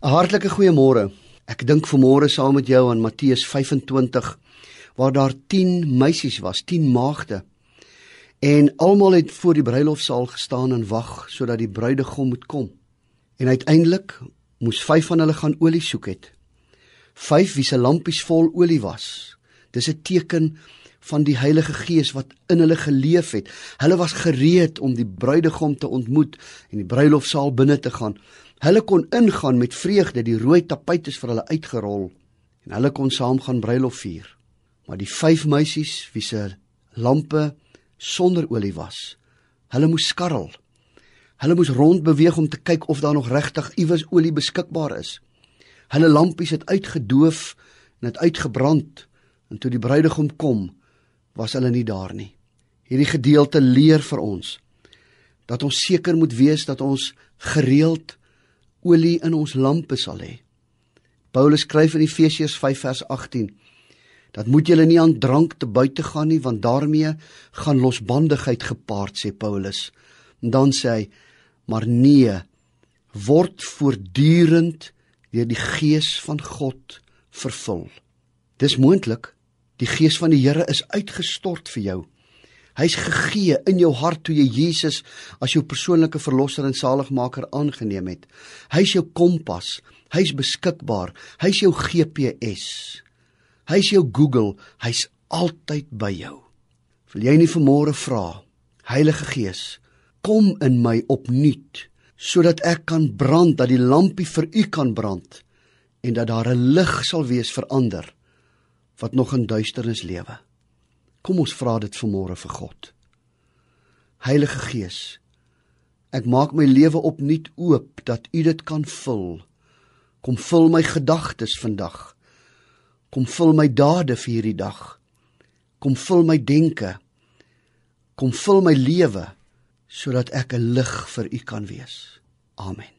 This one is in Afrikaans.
'n Hartlike goeiemôre. Ek dink vanmôre saam met jou aan Matteus 25 waar daar 10 meisies was, 10 maagde. En almal het voor die bruilofsaal gestaan en wag sodat die bruidegom moet kom. En uiteindelik moes 5 van hulle gaan olie soek het. 5 wie se lampies vol olie was. Dis 'n teken van die Heilige Gees wat in hulle geleef het. Hulle was gereed om die bruidegom te ontmoet en die bruilofsaal binne te gaan. Hulle kon ingaan met vreugde, die rooi tapuit is vir hulle uitgerol en hulle kon saam gaan bruilof vier. Maar die vyf meisies wie se lampe sonder olie was, hulle moes skarrel. Hulle moes rond beweeg om te kyk of daar nog regtig iewers olie beskikbaar is. Hulle lampies het uitgedoof en het uitgebrand en toe die bruidegom kom, was hulle nie daar nie. Hierdie gedeelte leer vir ons dat ons seker moet wees dat ons gereeld olie in ons lampe sal hê. Paulus skryf in Efesiërs 5 vers 18 dat moet julle nie aan drank te buite gaan nie want daarmee gaan losbandigheid gepaard sê Paulus. En dan sê hy maar nee word voortdurend deur die gees van God vervul. Dis moontlik Die gees van die Here is uitgestort vir jou. Hy's gegee in jou hart toe jy Jesus as jou persoonlike verlosser en saligmaker aangeneem het. Hy's jou kompas, hy's beskikbaar, hy's jou GPS. Hy's jou Google, hy's altyd by jou. Wil jy nie vanmôre vra, Heilige Gees, kom in my opnuut sodat ek kan brand, dat die lampie vir u kan brand en dat daar 'n lig sal wees vir ander wat nog in duisternis lewe. Kom ons vra dit vanmôre vir God. Heilige Gees, ek maak my lewe opnuut oop dat U dit kan vul. Kom vul my gedagtes vandag. Kom vul my dade vir hierdie dag. Kom vul my denke. Kom vul my lewe sodat ek 'n lig vir U kan wees. Amen.